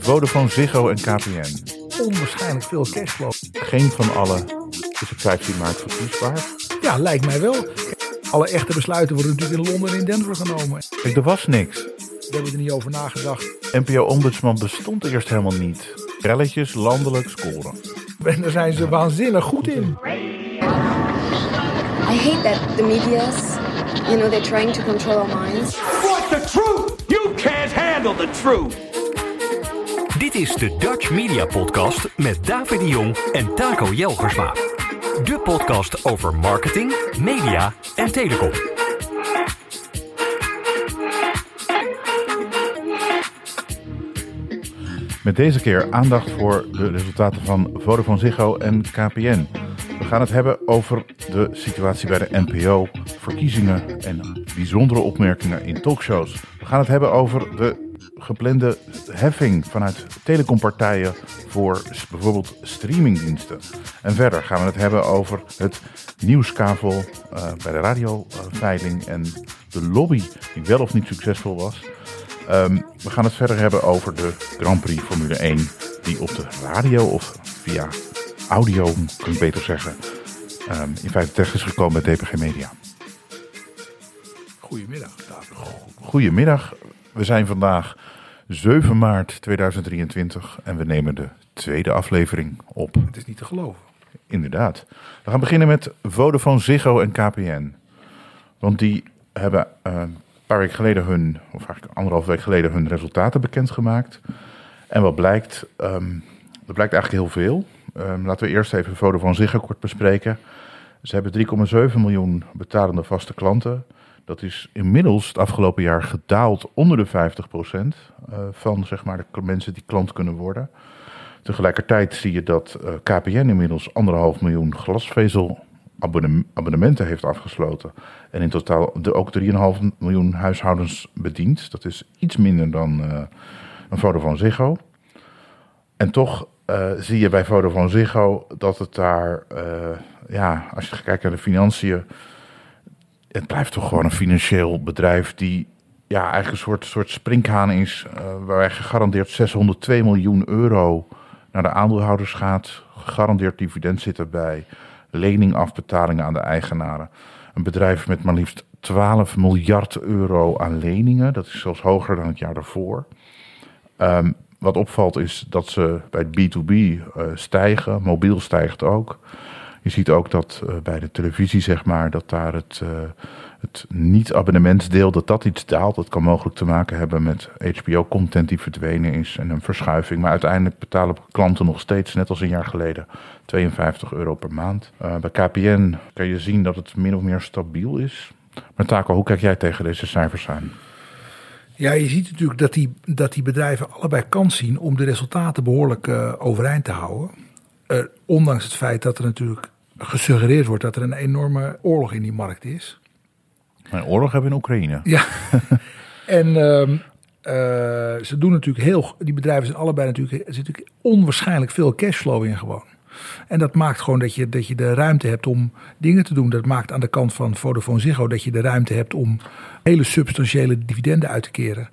Vodafone, Ziggo en KPN. Onwaarschijnlijk veel cashflow. Geen van alle is op 15 maart verkiesbaar. Ja, lijkt mij wel. Alle echte besluiten worden natuurlijk in Londen en in Denver genomen. Kijk, er was niks. We hebben er niet over nagedacht. NPO-ombudsman bestond eerst helemaal niet. Relletjes landelijk scoren. En daar zijn ze waanzinnig goed in. I hate that the media's, you know, they're trying to control our minds. Want the truth? You can't handle the truth. Dit is de Dutch Media Podcast met David de Jong en Taco Jelgersma. De podcast over marketing, media en telecom. Met deze keer aandacht voor de resultaten van Vodafone Ziggo en KPN. We gaan het hebben over de situatie bij de NPO, verkiezingen en bijzondere opmerkingen in talkshows. We gaan het hebben over de geplande heffing vanuit telecompartijen voor bijvoorbeeld streamingdiensten. En verder gaan we het hebben over het nieuwskavel uh, bij de radioveiling en de lobby die wel of niet succesvol was. Um, we gaan het verder hebben over de Grand Prix Formule 1 die op de radio of via audio, kun ik beter zeggen, um, in feite terecht is gekomen bij DPG Media. Goedemiddag, David. Goedemiddag. We zijn vandaag 7 maart 2023 en we nemen de tweede aflevering op. Het is niet te geloven. Inderdaad. We gaan beginnen met Vodafone, Ziggo en KPN. Want die hebben uh, een paar weken geleden hun, of eigenlijk anderhalf week geleden, hun resultaten bekendgemaakt. En wat blijkt, um, er blijkt eigenlijk heel veel. Um, laten we eerst even Vodafone Ziggo kort bespreken. Ze hebben 3,7 miljoen betalende vaste klanten. Dat is inmiddels het afgelopen jaar gedaald onder de 50% uh, van zeg maar, de mensen die klant kunnen worden. Tegelijkertijd zie je dat uh, KPN inmiddels anderhalf miljoen glasvezel abonnementen heeft afgesloten. En in totaal ook 3,5 miljoen huishoudens bedient. Dat is iets minder dan uh, een Vodafone Ziggo. En toch zie je bij Vodafone Ziggo dat het daar, ja, als je kijkt naar de financiën, het blijft toch gewoon een financieel bedrijf die ja, eigenlijk een soort, soort sprinkhaan is, uh, waarbij gegarandeerd 602 miljoen euro naar de aandeelhouders gaat. Gegarandeerd dividend zit erbij. Leningafbetalingen aan de eigenaren. Een bedrijf met maar liefst 12 miljard euro aan leningen. Dat is zelfs hoger dan het jaar daarvoor. Um, wat opvalt is dat ze bij B2B uh, stijgen. Mobiel stijgt ook. Je ziet ook dat uh, bij de televisie, zeg maar, dat daar het, uh, het niet-abonnementsdeel, dat dat iets daalt. Dat kan mogelijk te maken hebben met HBO-content die verdwenen is en een verschuiving. Maar uiteindelijk betalen klanten nog steeds, net als een jaar geleden, 52 euro per maand. Uh, bij KPN kan je zien dat het min of meer stabiel is. Maar Taco, hoe kijk jij tegen deze cijfers aan? Ja, je ziet natuurlijk dat die, dat die bedrijven allebei kans zien om de resultaten behoorlijk overeind te houden. Uh, ondanks het feit dat er natuurlijk gesuggereerd wordt dat er een enorme oorlog in die markt is. Een oorlog hebben we in Oekraïne. Ja, en uh, uh, ze doen natuurlijk heel. Die bedrijven zijn allebei natuurlijk. Er zit natuurlijk onwaarschijnlijk veel cashflow in gewoon. En dat maakt gewoon dat je, dat je de ruimte hebt om dingen te doen. Dat maakt aan de kant van Vodafone Ziggo dat je de ruimte hebt om hele substantiële dividenden uit te keren.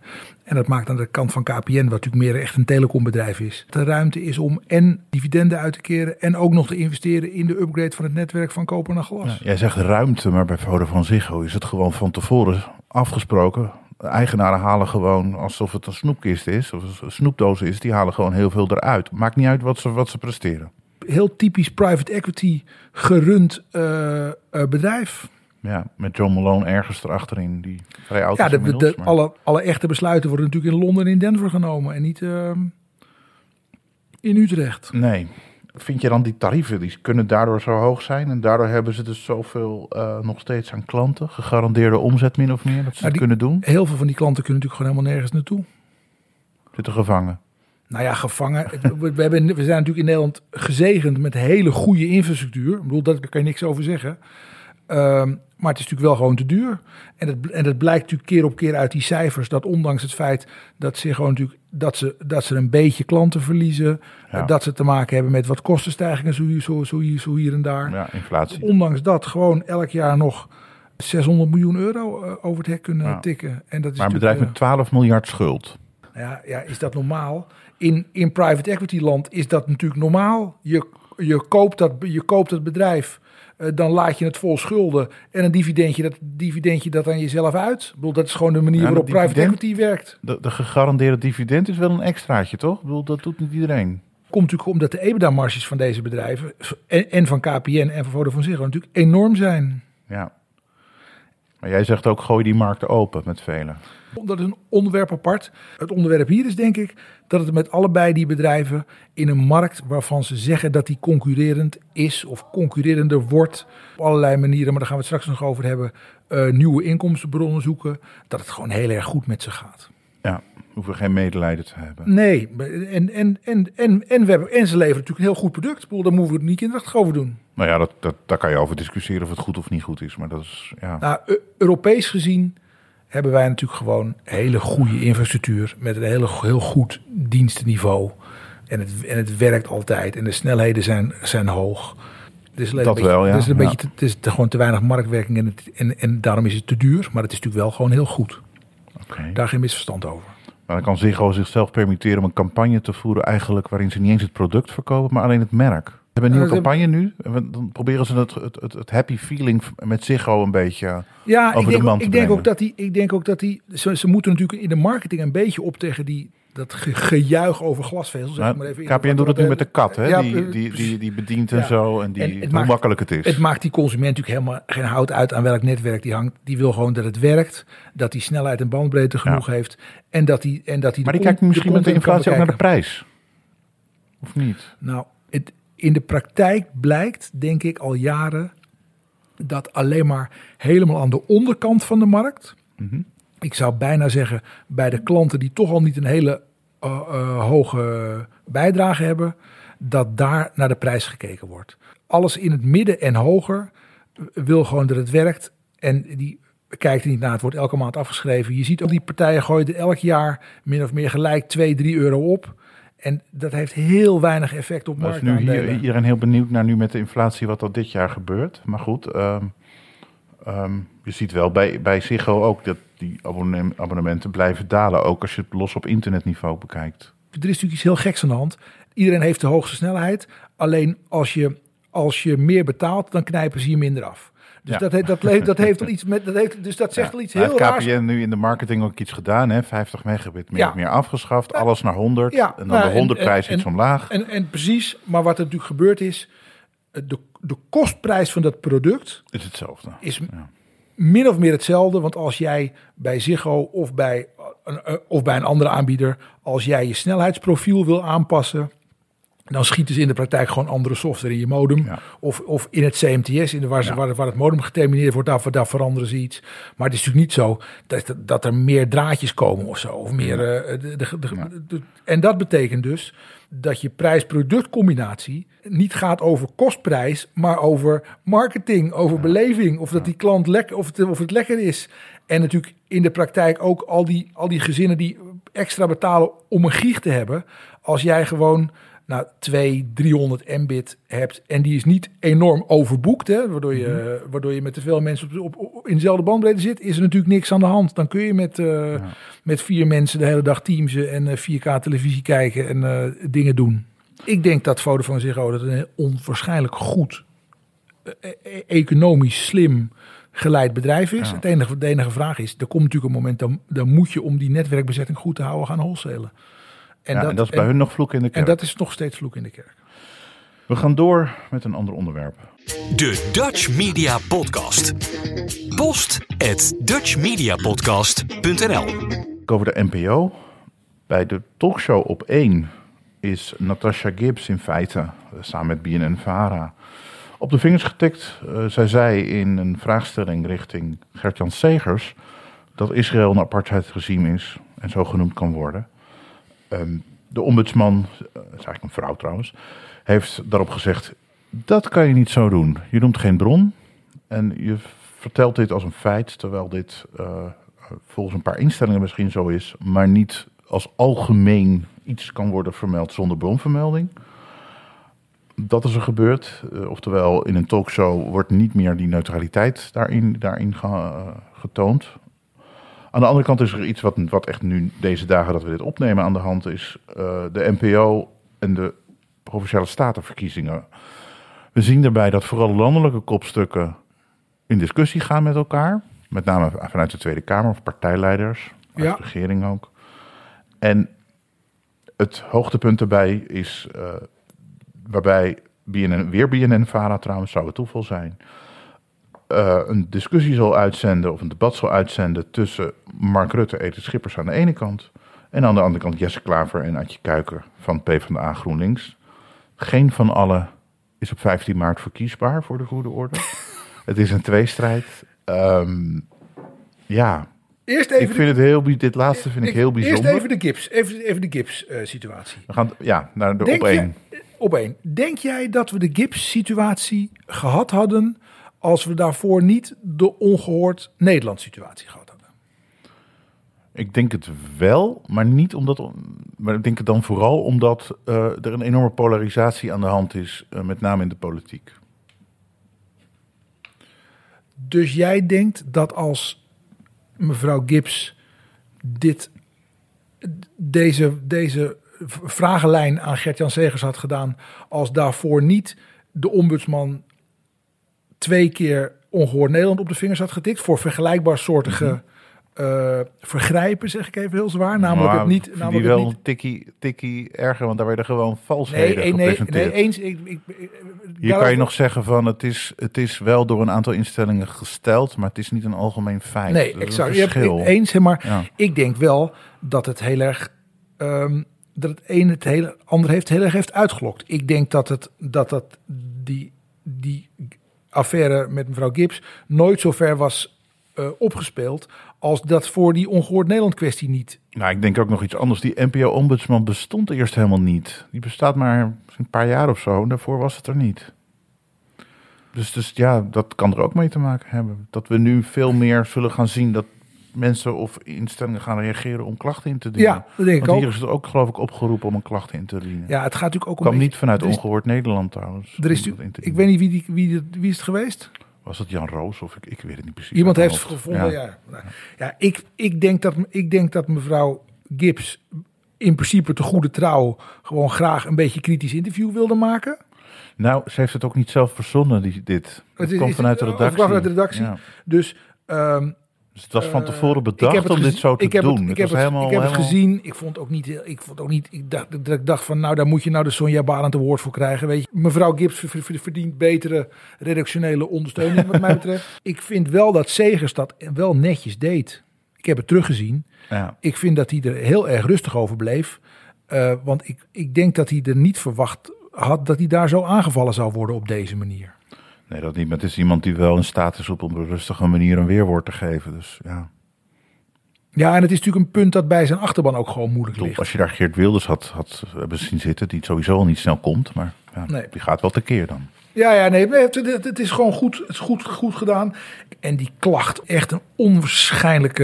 En dat maakt aan de kant van KPN, wat natuurlijk meer echt een telecombedrijf is, de ruimte is om en dividenden uit te keren en ook nog te investeren in de upgrade van het netwerk van koper naar glas. Ja, jij zegt ruimte, maar bij Vodafone Ziggo is het gewoon van tevoren afgesproken. De eigenaren halen gewoon alsof het een snoepkist is, of een snoepdoos is, die halen gewoon heel veel eruit. Maakt niet uit wat ze, wat ze presteren. Heel typisch private equity gerund uh, uh, bedrijf. Ja, met John Malone ergens erachterin, die vrij oud ja, de, de, maar- alle, alle echte besluiten worden natuurlijk in Londen en in Denver genomen en niet uh, in Utrecht. Nee. Vind je dan die tarieven, die kunnen daardoor zo hoog zijn en daardoor hebben ze dus zoveel uh, nog steeds aan klanten, gegarandeerde omzet min of meer, dat ze Nou, het die- kunnen doen? Heel veel van die klanten kunnen natuurlijk gewoon helemaal nergens naartoe. Zitten gevangen. Nou ja, gevangen. we, we hebben, we zijn natuurlijk in Nederland gezegend met hele goede infrastructuur. Ik bedoel, daar kan je niks over zeggen. Um, maar het is natuurlijk wel gewoon te duur. En het, en het blijkt natuurlijk keer op keer uit die cijfers dat ondanks het feit dat ze gewoon natuurlijk dat ze, dat ze een beetje klanten verliezen, Ja. dat ze te maken hebben met wat kostenstijgingen zo, hier- zo, zo, hier, zo hier en daar. Ja, inflatie. Ondanks dat gewoon elk jaar nog 600 miljoen euro uh, over het hek kunnen Ja. tikken. En dat is Maar een bedrijf met 12 miljard schuld. Ja, ja, is dat normaal? In, in private equity land is dat natuurlijk normaal. Je, je, koopt, dat, je koopt het bedrijf, eh, dan laat je het vol schulden. En een dividendje, dat dividendje dat aan jezelf uit. Ik bedoel, dat is gewoon de manier waarop private dividend- equity werkt. De, de gegarandeerde dividend is wel een extraatje, toch? Ik bedoel, dat doet niet iedereen. Komt natuurlijk omdat de EBITDA-marges van deze bedrijven, en, en van KPN en van Vodafone Ziggo, natuurlijk enorm zijn. Ja. Maar jij zegt ook, gooi die markten open met velen. Dat is een onderwerp apart. Het onderwerp hier is denk ik dat het met allebei die bedrijven in een markt waarvan ze zeggen dat die concurrerend is of concurrerender wordt op allerlei manieren, maar daar gaan we het straks nog over hebben, eh, nieuwe inkomstenbronnen zoeken, dat het gewoon heel erg goed met ze gaat. Ja, hoeven geen medelijden te hebben. Nee, en, en, en, en, en, we hebben, en ze leveren natuurlijk een heel goed product. Ik bedoel, daar moeten we het niet kinderachtig over doen. Nou ja, dat, dat, daar kan je over discussiëren of het goed of niet goed is. Maar dat is, ja. Nou, Eu- Europees gezien hebben wij natuurlijk gewoon hele goede infrastructuur met een hele, heel goed dienstenniveau. En het, en het werkt altijd en de snelheden zijn, zijn hoog. Dat beetje, wel, ja. Is, een Ja. beetje te, het is te- gewoon te weinig marktwerking en, het, en, en daarom is het te duur. Maar het is natuurlijk wel gewoon heel goed. Oké. Daar geen misverstand over. Maar dan kan Ziggo zichzelf permitteren om een campagne te voeren... eigenlijk waarin ze niet eens het product verkopen, maar alleen het merk. We hebben een nieuwe campagne nu. Dan proberen ze het, het, het, het happy feeling met Ziggo een beetje... Ja, over ik de denk, man te ik denk brengen. ook dat die, ik denk ook dat die, ze, ze moeten natuurlijk in de marketing een beetje op tegen die dat ge- gejuich over glasvezels. Nou, maar even. KPN doet het nu met de kat, hè? Ja, die, die, die, die bedient en Ja. zo. En die, En hoe maakt- makkelijk het is. Het maakt die consument natuurlijk helemaal geen hout uit aan welk netwerk die hangt. Die wil gewoon dat het werkt, dat die snelheid en bandbreedte genoeg heeft en dat die en dat die. maar die kijkt misschien met de inflatie ook naar de prijs. Of niet? Nou, het, in de praktijk blijkt, denk ik, al jaren dat alleen maar helemaal aan de onderkant van de markt. Mhm. Ik zou bijna zeggen, bij de klanten die toch al niet een hele eh, eh, hoge bijdrage hebben, dat daar naar de prijs gekeken wordt. Alles in het midden en hoger wil gewoon dat het werkt. En die kijkt er niet naar. Het wordt elke maand afgeschreven. Je ziet ook die partijen gooien er elk jaar min of meer gelijk 2, 3 euro op. En dat heeft heel weinig effect op marktaandelen. iedereen heel benieuwd naar nu met de inflatie wat er dit jaar gebeurt. Maar goed, ehm, ehm, je ziet wel bij, bij Ziggo ook dat die abonne- abonnementen blijven dalen. Ook als je het los op internetniveau bekijkt. er is natuurlijk iets heel geks aan de hand. Iedereen heeft de hoogste snelheid. Alleen als je, als je meer betaalt, dan knijpen ze je minder af. Dus Ja. dat, he- dat, le- dat heeft al iets met. Dat heeft, dus dat zegt Ja. al iets heel raars. KPN nu in de marketing ook iets gedaan, hè? 50 megabit meer Ja. meer afgeschaft, alles naar 100. Ja, en dan nou, de en- 100 prijs en- iets en- omlaag. En, en precies, maar wat er natuurlijk gebeurd is. De, de kostprijs van dat product is hetzelfde. is min of meer hetzelfde. Want als jij bij Ziggo of bij, een- eh, of bij een andere aanbieder, als jij je snelheidsprofiel wil aanpassen, dan schieten ze in de praktijk gewoon andere software in je modem. Ja. Of, of in het CMTS, in de, waar, ze, Ja. waar, waar het modem getermineerd wordt, daar, daar veranderen ze iets. Maar het is natuurlijk niet zo dat, dat er meer draadjes komen of zo. Of meer, eh, de, de, de- Ja. de- en dat betekent dus dat je prijs-productcombinatie niet gaat over kostprijs, maar over marketing, over beleving. Of dat die klant lekker, of het, of het lekker is. En natuurlijk in de praktijk ook al die, al die gezinnen die extra betalen om een gig te hebben. Als jij gewoon nou, 200, 300 mbit hebt en die is niet enorm overboekt, hè, waardoor, je, waardoor je met te veel mensen op, op, op- in dezelfde bandbreedte zit, is er natuurlijk niks aan de hand. Dan kun je met, eh, met vier mensen de hele dag teamsen en eh, 4K televisie kijken en eh, dingen doen. Ik denk dat Vodafone Ziggo dat een onwaarschijnlijk goed, eh, eh, economisch slim geleid bedrijf is. Ja. Het enige, de enige vraag is, er komt natuurlijk een moment, dan, dan moet je om die netwerkbezetting goed te houden gaan wholesalen. En, Ja, en dat is bij en- hun nog vloek in de en kerk. dat is nog steeds vloek in de kerk. We gaan door met een ander onderwerp. De Dutch Media Podcast. Post at dutchmediapodcast.nl Over de NPO. Bij de talkshow op 1 is Natasha Gibbs in feite, eh, samen met BNN Vara, op de vingers getikt. Eh, zij zei in een vraagstelling richting Gert-Jan Segers dat Israël een apartheidsregime is en zo genoemd kan worden. Ehm, de ombudsman, eh, dat is eigenlijk een vrouw trouwens, heeft daarop gezegd: dat kan je niet zo doen. Je noemt geen bron en je vertelt dit als een feit, terwijl dit eh, volgens een paar instellingen misschien zo is, maar niet als algemeen iets kan worden vermeld zonder bronvermelding. Dat is er gebeurd. Eh, oftewel, in een talkshow wordt niet meer die neutraliteit daarin, daarin ge- eh, getoond. Aan de andere kant is er iets wat, wat echt nu deze dagen dat we dit opnemen aan de hand is. eh, de NPO en de Provinciale Statenverkiezingen. We zien daarbij dat vooral landelijke kopstukken in discussie gaan met elkaar. Met name vanuit de Tweede Kamer of partijleiders. Uit Ja. de regering ook. En het hoogtepunt daarbij is eh, waarbij BNN, weer BNN-Vara trouwens, zou het toeval zijn, eh, een discussie zal uitzenden of een debat zal uitzenden tussen Mark Rutte en Edith Schippers aan de ene kant en aan de andere kant Jesse Klaver en Adje Kuiker van PvdA GroenLinks. Geen van allen is op 15 maart verkiesbaar voor de goede orde. het is een tweestrijd. Ehm, ja, Eerst even ik vind het heel, dit laatste vind ik, heel bijzonder. Eerst even de gips, even, even de gips eh, situatie. We gaan ja, naar de Denk op één. je- op één. Denk jij dat we de gips situatie gehad hadden als we daarvoor niet de ongehoord Nederland situatie gehad hadden? Ik denk het wel, maar niet omdat. Maar ik denk het dan vooral omdat eh, er een enorme polarisatie aan de hand is, eh, met name in de politiek. Dus jij denkt dat als mevrouw Gibbs dit, deze, deze vragenlijn aan Gert-Jan Segers had gedaan, als daarvoor niet de ombudsman twee keer ongehoord Nederland op de vingers had getikt voor vergelijkbaar soortige eh, vergrijpen, zeg ik even heel zwaar. Namelijk Maar het niet. ik Namelijk die het wel niet een tikkie, tikkie erger, want daar werden gewoon valsheden nee, nee, nee, eens. Ik, ik, ik- Hier kan je nog zeggen van het is, het is wel door een aantal instellingen gesteld, maar het is niet een algemeen feit. Nee, Dat is exact. Je hebt eens, maar Ja. ik denk wel dat het heel erg. ehm, dat het een het hele ander heeft heel erg heeft uitgelokt. Ik denk dat het dat dat die die affaire met mevrouw Gibbs nooit zo ver was eh, opgespeeld als dat voor die ongehoord Nederland kwestie niet. Nou, ik denk ook nog iets anders. Die NPO-ombudsman bestond eerst helemaal niet. Die bestaat maar een paar jaar of zo. En daarvoor was het er niet. Dus, dus ja, dat kan er ook mee te maken hebben. Dat we nu veel meer zullen gaan zien dat mensen of instellingen gaan reageren om klachten in te dienen. Ja, dat denk ik Want ook. hier is het ook geloof ik opgeroepen om een klacht in te dienen. Ja, het gaat natuurlijk ook om. kwam niet vanuit is- ongehoord Nederland trouwens. Er is ik weet niet wie, die, wie, wie is het geweest? Was het Jan Roos of ik, ik weet het niet precies. Iemand heeft het gevonden, ja. Nou, ja ik, ik, denk dat, ik denk dat mevrouw Gibbs in principe te goede trouw gewoon graag een beetje kritisch interview wilde maken. Nou, ze heeft het ook niet zelf verzonnen, die, dit. Het, is- vanuit de redactie. Het kwam vanuit de redactie. Ja. Dus ehm, Dus het was van eh, tevoren bedacht om dit zo te ik heb doen. Het, ik heb, het, helemaal, ik heb het helemaal- gezien. Ik vond ook niet. Ik vond ook niet. Ik dacht, dat ik dacht van, nou, daar moet je nou de Sonja Barend woord voor krijgen. Weet je, mevrouw Gibbs ver- ver- verdient betere redactionele ondersteuning, wat mij betreft. Ik vind wel dat Segers dat wel netjes deed. Ik heb het teruggezien. Ja. Ik vind dat hij er heel erg rustig over bleef. Eh, want ik, ik denk dat hij er niet verwacht had dat hij daar zo aangevallen zou worden op deze manier. Nee, dat niet. Maar het is iemand die wel in staat is op een rustige manier een weerwoord te geven. Dus ja. Ja, en het is natuurlijk een punt dat bij zijn achterban ook gewoon moeilijk ligt. Als je daar Geert Wilders had, had hebben zien zitten, die sowieso al niet snel komt. Maar ja, Nee. die gaat wel tekeer dan. Ja, ja, nee, het, het- is gewoon goed, het is goed, goed gedaan. En die klacht, echt een onwaarschijnlijke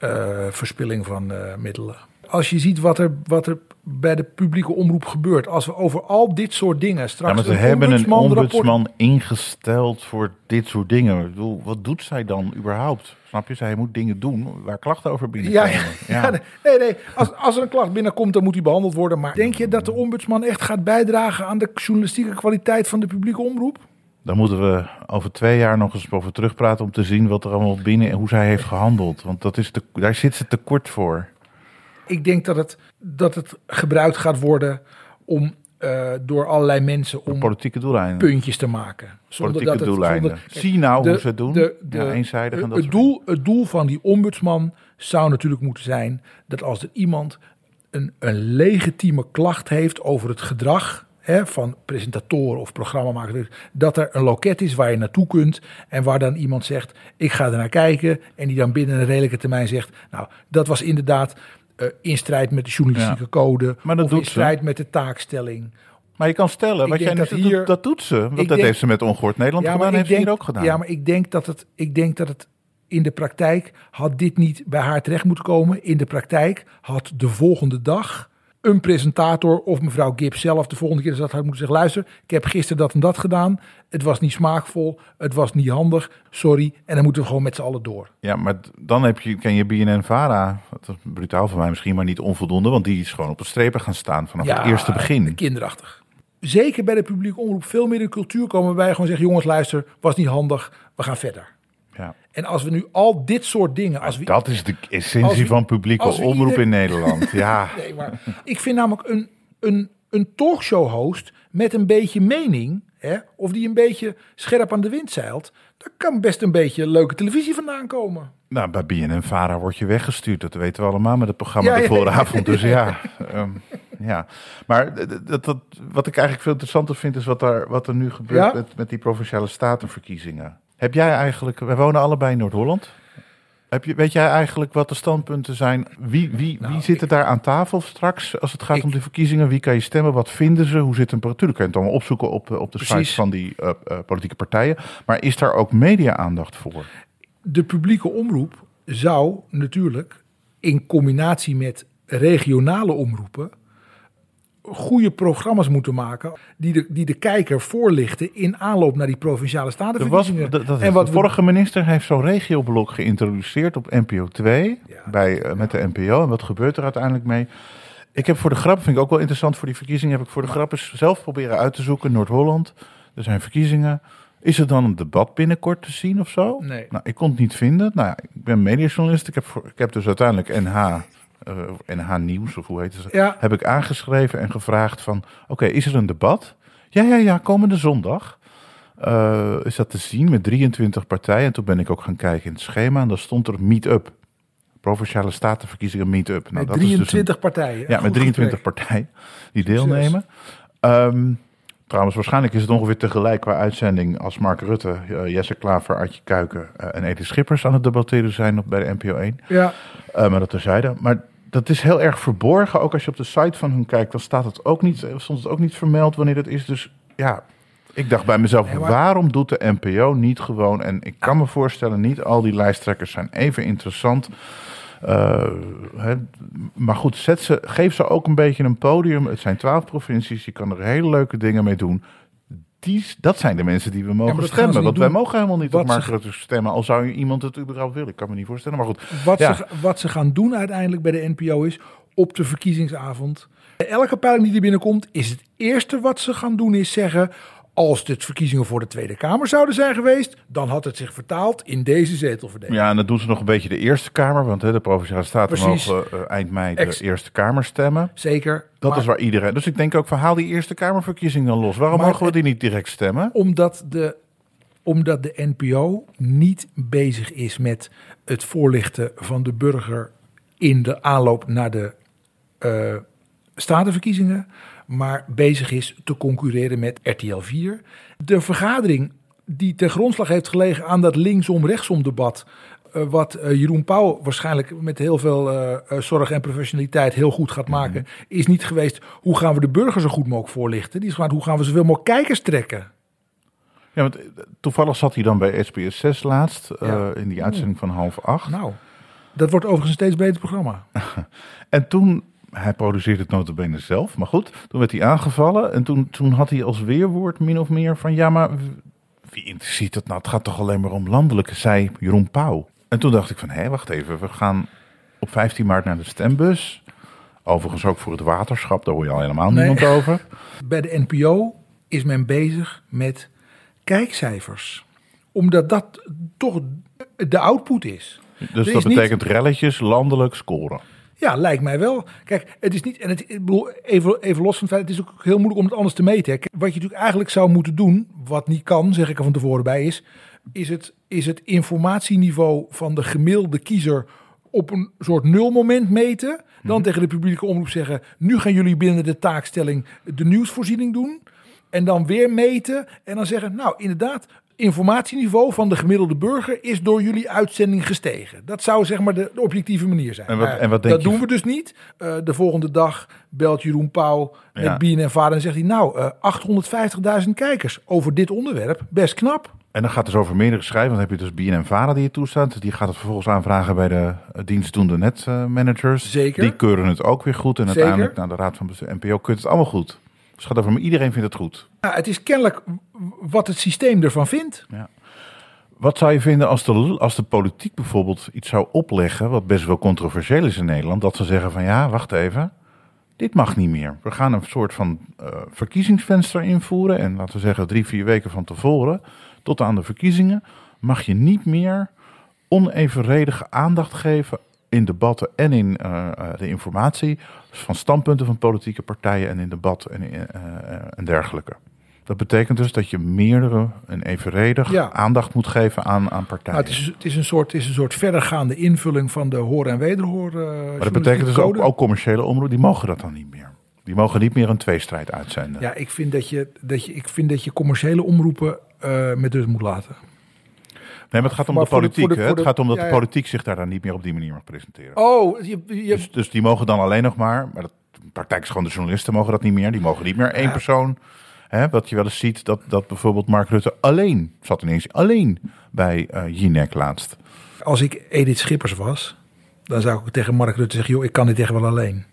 eh, eh, verspilling van eh, middelen. Als je ziet wat er, wat er bij de publieke omroep gebeurt, als we over al dit soort dingen straks. Ja, maar ze een hebben een ombudsman ombudsman ingesteld voor dit soort dingen. Ik bedoel, wat doet zij dan überhaupt? Snap je? Zij moet dingen doen waar klachten over Ja, binnenkomen. ja, ja, nee, nee. Als, als er een klacht binnenkomt, dan moet die behandeld worden. Maar denk je dat de ombudsman echt gaat bijdragen aan de journalistieke kwaliteit van de publieke omroep? Dan moeten we over twee jaar nog eens over terugpraten om te zien wat er allemaal binnen en hoe zij heeft gehandeld. Want dat is te, daar zit ze tekort voor. Ik denk dat het, dat het gebruikt gaat worden om eh, door allerlei mensen om Politieke doeleinden. puntjes te maken. Zonder Politieke dat het, doeleinden. zonder- kijk, Zie nou de- hoe ze het doen. de- de- ja, eenzijdig en dat het, doel, het doel van die ombudsman zou natuurlijk moeten zijn dat als er iemand een, een legitieme klacht heeft over het gedrag van presentatoren of programmamakers, dat er een loket is waar je naartoe kunt en waar dan iemand zegt, ik ga er naar kijken en die dan binnen een redelijke termijn zegt, nou, dat was inderdaad eh, in strijd met de journalistieke Ja. code Maar dat of in doet ze. strijd met de taakstelling. Maar je kan stellen, Ik wat jij dat doet, hier- dat doet ze. Want dat denk- heeft ze met Ongehoord Nederland gedaan, heeft ze hier ook gedaan. Ja, maar ik denk dat het, ik denk dat het in de praktijk had dit niet bij haar terecht moeten komen. In de praktijk had de volgende dag een presentator of mevrouw Gibbs zelf de volgende keer dat had moeten zeggen: luister, ik heb gisteren dat en dat gedaan. Het was niet smaakvol, het was niet handig, sorry. En dan moeten we gewoon met z'n allen door. Ja, maar dan heb je, ken je BNN-Vara, dat is brutaal van mij misschien, maar niet onvoldoende, want die is gewoon op de strepen gaan staan vanaf het eerste begin. Kinderachtig. Zeker bij de publieke omroep veel meer de cultuur komen je gewoon zegt: jongens, luister, was niet handig, we gaan verder. En als we nu al dit soort dingen, als we Dat is de essentie we- van publieke omroep ieder- in Nederland. Ja, Nee, maar ik vind namelijk een, een, een talkshow-host met een beetje mening, hè, of die een beetje scherp aan de wind zeilt, daar kan best een beetje leuke televisie vandaan komen. nou, bij BNN-Vara word je weggestuurd. Dat weten we allemaal met het programma Ja, de ja, ja. vooravond. Dus ja, ehm, ja. Maar dat, dat, wat ik eigenlijk veel interessanter vind, is wat, daar, wat er nu gebeurt met, met die provinciale statenverkiezingen. Heb jij eigenlijk, wij wonen allebei in Noord-Holland. Heb je, weet jij eigenlijk wat de standpunten zijn? Wie, wie, Nou, wie zit er daar aan tafel straks als het gaat Ik- om de verkiezingen? Wie kan je stemmen? Wat vinden ze? Hoe zit een Natuurlijk kan je het allemaal opzoeken op, eh, op de Precies. sites van die eh, eh, politieke partijen. Maar is daar ook media-aandacht voor? De publieke omroep zou natuurlijk in combinatie met regionale omroepen goede programma's moeten maken die de, die de kijker voorlichten in aanloop naar die provinciale Er was, statenverkiezingen. dat, dat en wat de we- vorige minister heeft zo'n regioblok geïntroduceerd op NPO 2 Ja. bij, eh, met de NPO. En wat gebeurt er uiteindelijk mee? Ik heb voor de grap, vind ik ook wel interessant voor die verkiezingen, heb ik voor de grap eens zelf proberen uit te zoeken. Noord-Holland, er zijn verkiezingen. Is er dan een debat binnenkort te zien of zo? Nee. Nou, ik kon het niet vinden. Nou, ja, ik ben mediajournalist. Ik heb, voor, ik heb dus uiteindelijk NH, NH Nieuws, of hoe heet het? Ja. Heb ik aangeschreven en gevraagd van, oké, is er een debat? Ja, ja, ja, komende zondag. Eh, is dat te zien met 23 partijen. En toen ben ik ook gaan kijken in het schema en daar stond er meet-up. Provinciale statenverkiezingen meet-up. Nou, met dat is dus een- 23 partijen. ja, met 23 gesprek. partijen die deelnemen. Ehm, trouwens, waarschijnlijk is het ongeveer tegelijk qua uitzending als Mark Rutte, eh, Jesse Klaver, Artje Kuiken eh, en Edith Schippers aan het debatteren zijn op, bij de NPO 1. Ja, Eh, maar dat terzijde. Maar dat is heel erg verborgen. Ook als je op de site van hun kijkt, dan staat het ook niet, stond het ook niet vermeld wanneer dat is. Dus ja, ik dacht bij mezelf, Nee, maar- waarom doet de NPO niet gewoon... En ik kan me voorstellen, niet al die lijsttrekkers zijn even interessant... Eh, maar goed, zet ze, geef ze ook een beetje een podium. Het zijn twaalf provincies, je kan er hele leuke dingen mee doen. Die, dat zijn de mensen die we mogen stemmen. Want wij mogen helemaal niet Wat op Mark Rutte stemmen. Al zou iemand het überhaupt willen. Ik kan me niet voorstellen. Maar goed, Wat, Ja. ze, wat ze gaan doen uiteindelijk bij de NPO is op de verkiezingsavond. Elke peiling die er binnenkomt, is het eerste wat ze gaan doen is zeggen. Als dit verkiezingen voor de Tweede Kamer zouden zijn geweest, dan had het zich vertaald in deze zetelverdeling. Ja, en dat doen ze nog een beetje de Eerste Kamer. Want hè, de Provinciale Staten Precies. mogen eh, eind mei de Ex- Eerste Kamer stemmen. Zeker. Dat maar is waar iedereen... Dus ik denk ook van haal die Eerste Kamerverkiezing dan los. Waarom Maar mogen we die niet direct stemmen? Omdat de, omdat de NPO niet bezig is met het voorlichten van de burger in de aanloop naar de eh statenverkiezingen, maar bezig is te concurreren met RTL 4. De vergadering die ten grondslag heeft gelegen aan dat linksom-rechtsom debat. eh, wat eh, Jeroen Pauw waarschijnlijk met heel veel eh, zorg en professionaliteit heel goed gaat maken, is niet geweest hoe gaan we de burger zo goed mogelijk voorlichten. Die is gewoon hoe gaan we zoveel mogelijk kijkers trekken. Ja, want toevallig zat hij dan bij SBS 6 laatst. in die uitzending van half acht. Nou, dat wordt overigens een steeds beter programma. En toen, hij produceerde het notabene zelf, maar goed. Toen werd hij aangevallen en toen, toen had hij als weerwoord min of meer van... Ja, maar wie interesseert het nou? Het gaat toch alleen maar om landelijke, zei Jeroen Pauw. En toen dacht ik van, hé, wacht even. We gaan op 15 maart naar de stembus. Overigens ook voor het waterschap, daar hoor je al helemaal Nee. niemand over. Bij de NPO is men bezig met kijkcijfers. Omdat dat toch de output is. Dus Er dat is niet- betekent relletjes, landelijk scoren. Ja, lijkt mij wel. Kijk, het is niet. En het, ik bedoel, even, even los van het feit, het is ook heel moeilijk om het anders te meten. hè. Wat je natuurlijk eigenlijk zou moeten doen, wat niet kan, zeg ik er van tevoren bij, is, is, het, is het informatieniveau van de gemiddelde kiezer op een soort nulmoment meten. Dan tegen de publieke omroep zeggen, nu gaan jullie binnen de taakstelling de nieuwsvoorziening doen. En dan weer meten en dan zeggen, nou inderdaad, informatieniveau van de gemiddelde burger is door jullie uitzending gestegen. Dat zou zeg maar de, de objectieve manier zijn. En wat- en wat denk dat je- doen we dus niet. Eh, de volgende dag belt Jeroen Pauw met Ja. BNN Vader en zegt hij, nou, eh 850.000 kijkers over dit onderwerp, best knap. En dan gaat het dus over meerdere schrijven. Dan heb je dus BNN-Vara die je toestaat. Die gaat het vervolgens aanvragen bij de eh, dienstdoende netmanagers. Zeker. Die keuren het ook weer goed. En Zeker. uiteindelijk naar de Raad van Bestuur NPO keurt het allemaal goed. Het gaat over, maar iedereen vindt het goed. Nou, het is kennelijk wat het systeem ervan vindt. Wat zou je vinden als de, als de politiek bijvoorbeeld iets zou opleggen, wat best wel controversieel is in Nederland, dat ze zeggen van ja, wacht even, dit mag niet meer. We gaan een soort van eh, verkiezingsvenster invoeren en laten we zeggen drie, vier weken van tevoren, tot aan de verkiezingen, mag je niet meer onevenredige aandacht geven in debatten en in eh, eh, de informatie van standpunten van politieke partijen en in debat en, eh, en dergelijke. Dat betekent dus dat je meerdere en evenredig Ja. aandacht moet geven aan, aan partijen. Nou, het, is, het, is een soort, het is een soort verdergaande invulling van de hoor- en wederhoor. maar dat betekent dus ook, ook commerciële omroepen, die mogen dat dan niet meer. Die mogen niet meer een tweestrijd uitzenden. Ja, ik vind dat je, dat je, ik vind dat je commerciële omroepen met rust moet laten. Nee, maar het gaat om de politiek. de- hè? Het gaat om dat ja, de politiek zich daar dan niet meer op die manier mag presenteren. Oh, je, je, Dus, dus die mogen dan alleen nog maar, maar dat, de praktijk is gewoon de journalisten mogen dat niet meer. Die mogen niet meer één persoon. Hè, wat je wel eens ziet, dat, dat bijvoorbeeld Mark Rutte alleen, zat ineens alleen bij eh Jinek laatst. als ik Edith Schippers was, dan zou ik tegen Mark Rutte zeggen: joh, ik kan dit echt wel alleen.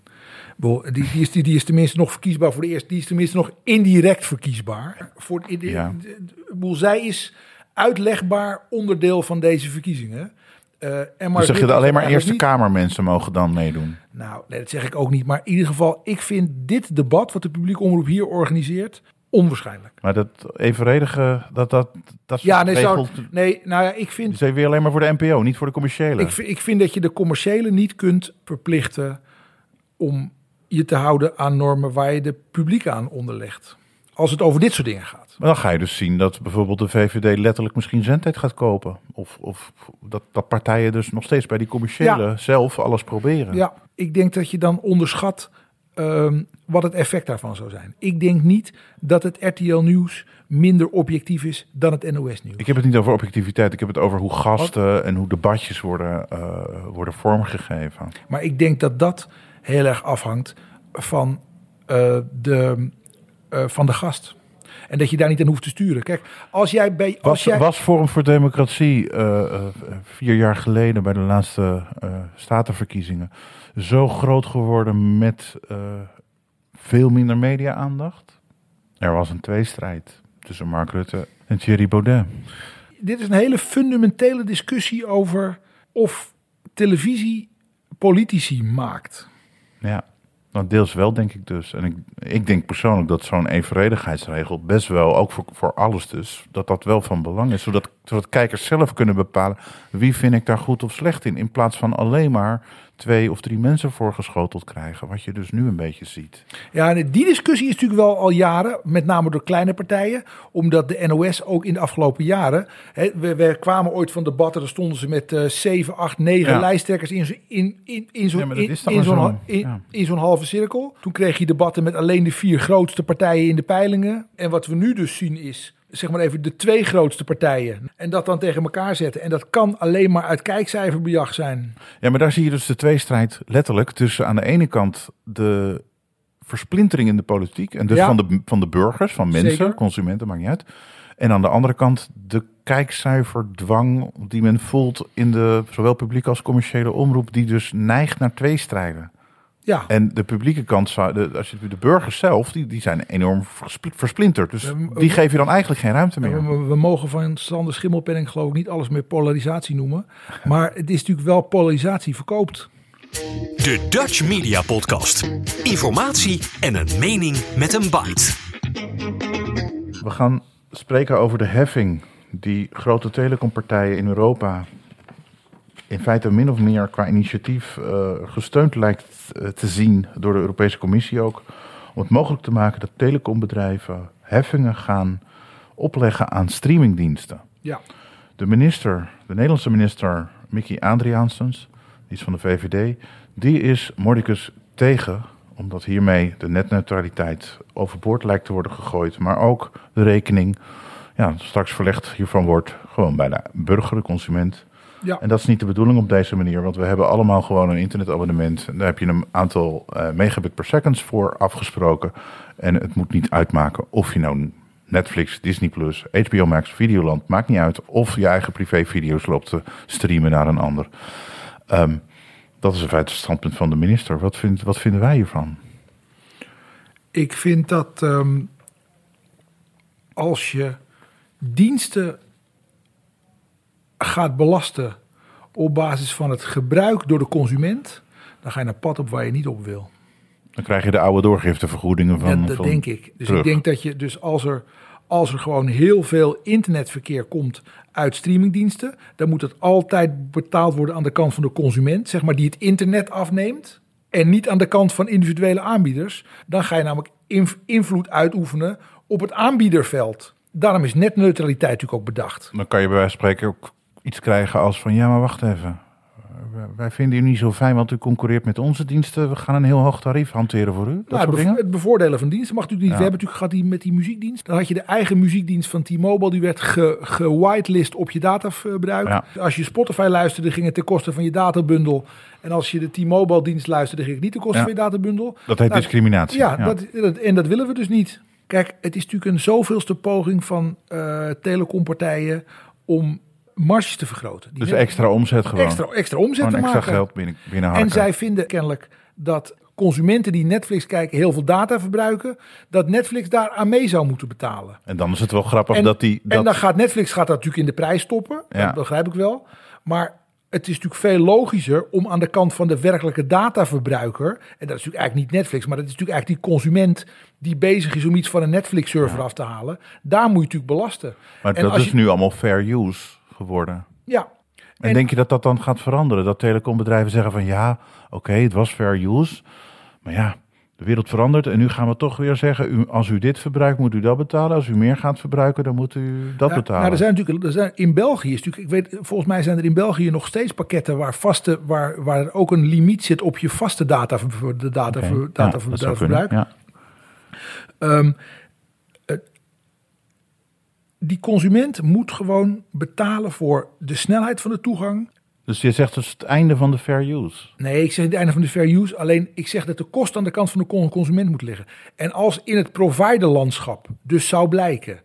Die, die, is, die, die is tenminste nog verkiesbaar voor de eerste. Die is tenminste nog indirect verkiesbaar. Voor, in de, Ja. de- de- zij is uitlegbaar onderdeel van deze verkiezingen. Eh, en Dus zeg je dat alleen maar Eerste niet- Kamermensen mogen dan meedoen? Nou, nee, dat zeg ik ook niet. Maar in ieder geval, ik vind dit debat wat de publieke omroep hier organiseert onwaarschijnlijk. Maar dat evenredige, dat dat, dat Ja, nee, zou, nee, nou ja, ik vind, is weer alleen maar voor de NPO, niet voor de commerciële. Ik, ik vind dat je de commerciële niet kunt verplichten om je te houden aan normen waar je de publiek aan onderlegt. Als het over dit soort dingen gaat. Maar dan ga je dus zien dat bijvoorbeeld de VVD letterlijk misschien zendtijd gaat kopen. Of, of dat, dat partijen dus nog steeds bij die commerciële Ja. zelf alles proberen. Ja, ik denk dat je dan onderschat ehm, wat het effect daarvan zou zijn. Ik denk niet dat het RTL Nieuws minder objectief is dan het NOS Nieuws. Ik heb het niet over objectiviteit, ik heb het over hoe gasten en hoe debatjes worden, eh, worden vormgegeven. Maar ik denk dat dat heel erg afhangt van, eh, de, eh, van de gast. En dat je daar niet aan hoeft te sturen. Kijk, als jij bij. Als Was, jij, was Forum voor Democratie eh, eh, vier jaar geleden bij de laatste statenverkiezingen zo groot geworden met veel minder media-aandacht? Er was een tweestrijd tussen Mark Rutte en Thierry Baudet. dit is een hele fundamentele discussie over of televisie politici maakt. Ja, nou deels wel denk ik dus. En ik, ik denk persoonlijk dat zo'n evenredigheidsregel best wel, ook voor, voor alles dus, dat dat wel van belang is. Zodat, zodat kijkers zelf kunnen bepalen wie vind ik daar goed of slecht in. In plaats van alleen maar twee of drie mensen voorgeschoteld krijgen. Wat je dus nu een beetje ziet. Ja, en die discussie is natuurlijk wel al jaren, met name door kleine partijen, omdat de NOS ook in de afgelopen jaren, hè, we, we kwamen ooit van debatten, daar stonden ze met eh 7, 8, 9 Ja. lijsttrekkers in, zo- in, in, in zo'n Ja, Ja. in zo'n halve cirkel. Toen kreeg je debatten met alleen de vier grootste partijen in de peilingen. En wat we nu dus zien is, zeg maar even, de twee grootste partijen. En dat dan tegen elkaar zetten. En dat kan alleen maar uit kijkcijferbejag zijn. Ja, maar daar zie je dus de tweestrijd letterlijk tussen aan de ene kant de versplintering in de politiek. En dus Ja. van, de, van de burgers, van mensen, Zeker. consumenten, maakt niet uit. En aan de andere kant de kijkcijferdwang die men voelt in de zowel publieke als commerciële omroep, die dus neigt naar tweestrijden. Ja, En de publieke kant, de, als je de burgers zelf, die, die zijn enorm verspl- versplinterd. Dus die geef je dan eigenlijk geen ruimte we, meer. we- we mogen van Sander Schimmelpenning geloof ik niet alles meer polarisatie noemen. Maar het is natuurlijk wel polarisatie verkoopt. De Dutch Media Podcast. Informatie en een mening met een bite. We gaan spreken over de heffing die grote telecompartijen in Europa in feite min of meer qua initiatief eh, gesteund lijkt eh, te zien door de Europese Commissie ook. Om het mogelijk te maken dat telecombedrijven heffingen gaan opleggen aan streamingdiensten. Ja, De minister, de Nederlandse minister Mickey Adriaansens, die is van de VVD, die is mordicus tegen, omdat hiermee de netneutraliteit overboord lijkt te worden gegooid, maar ook de rekening, ja, straks verlegd hiervan wordt gewoon bij de burger, de consument. Ja. En dat is niet de bedoeling op deze manier, want we hebben allemaal gewoon een internetabonnement. En daar heb je een aantal eh, megabit per seconds voor afgesproken. En het moet niet uitmaken of je nou Netflix, Disney+, Plus, HBO Max, Videoland, maakt niet uit. Of je eigen privé video's loopt te streamen naar een ander. Ehm, dat is in feite het standpunt van de minister. Wat, vindt, wat vinden wij hiervan? Ik vind dat ehm, als je diensten gaat belasten op basis van het gebruik door de consument, dan ga je naar pad op waar je niet op wil. Dan krijg je de oude doorgiftevergoedingen van. Dat van denk ik. Dus terug. ik denk dat je, dus als er, als er gewoon heel veel internetverkeer komt uit streamingdiensten, dan moet het altijd betaald worden aan de kant van de consument, zeg maar, die het internet afneemt. En niet aan de kant van individuele aanbieders. Dan ga je namelijk inv- invloed uitoefenen op het aanbiederveld. Daarom is netneutraliteit natuurlijk ook bedacht. Dan kan je bij wijze van spreken ook iets krijgen als van ja, maar wacht even. Wij- vinden u niet zo fijn, want u concurreert met onze diensten. We gaan een heel hoog tarief hanteren voor u. Dat Nou, soort het, bevo- dingen. het bevoordelen van diensten mag natuurlijk niet. Ja. We hebben natuurlijk gehad die, met die muziekdienst. Dan had je de eigen muziekdienst van T-Mobile. Die werd ge- gewitelist op je dataverbruik. Ja. Als je Spotify luisterde, ging het ten koste van je databundel. En als je de T-Mobile dienst luisterde, ging het niet ten koste Ja. van je databundel. Dat heet Nou, discriminatie. Ja, Dat, dat- en dat willen we dus niet. Kijk, het is natuurlijk een zoveelste poging van eh telecompartijen om marges te vergroten. Die dus extra omzet gewoon. extra, extra omzet te extra maken. geld binnen, binnenharken. En zij vinden kennelijk dat consumenten die Netflix kijken heel veel data verbruiken, dat Netflix daar aan mee zou moeten betalen. En dan is het wel grappig En, dat die... Dat, en dan gaat Netflix gaat dat natuurlijk in de prijs stoppen. Ja. Dat begrijp ik wel. Maar het is natuurlijk veel logischer om aan de kant van de werkelijke dataverbruiker, en dat is natuurlijk eigenlijk niet Netflix, maar dat is natuurlijk eigenlijk die consument die bezig is om iets van een Netflix-server af te halen, daar moet je natuurlijk belasten. maar en dat is je- nu allemaal fair use geworden. Ja. En, En- denk je dat dat dan gaat veranderen? Dat telecombedrijven zeggen van ja, oké, het was fair use. Maar ja, de wereld verandert en nu gaan we toch weer zeggen... U, als u dit verbruikt, moet u dat betalen. Als u meer gaat verbruiken, dan moet u dat Ja, betalen. Nou, er zijn natuurlijk, er zijn, in België is natuurlijk, ik weet, volgens mij zijn er in België nog steeds pakketten waar vaste, waar, waar er ook een limiet zit op je vaste data, de data, Oké, ver- ja, data, dat zou kunnen, Ja. Ehm, die consument moet gewoon betalen voor de snelheid van de toegang. Dus je zegt dus het einde van de fair use. Nee, ik zeg het einde van de fair use. Alleen ik zeg dat de kost aan de kant van de con- consument moet liggen. En als in het providerlandschap dus zou blijken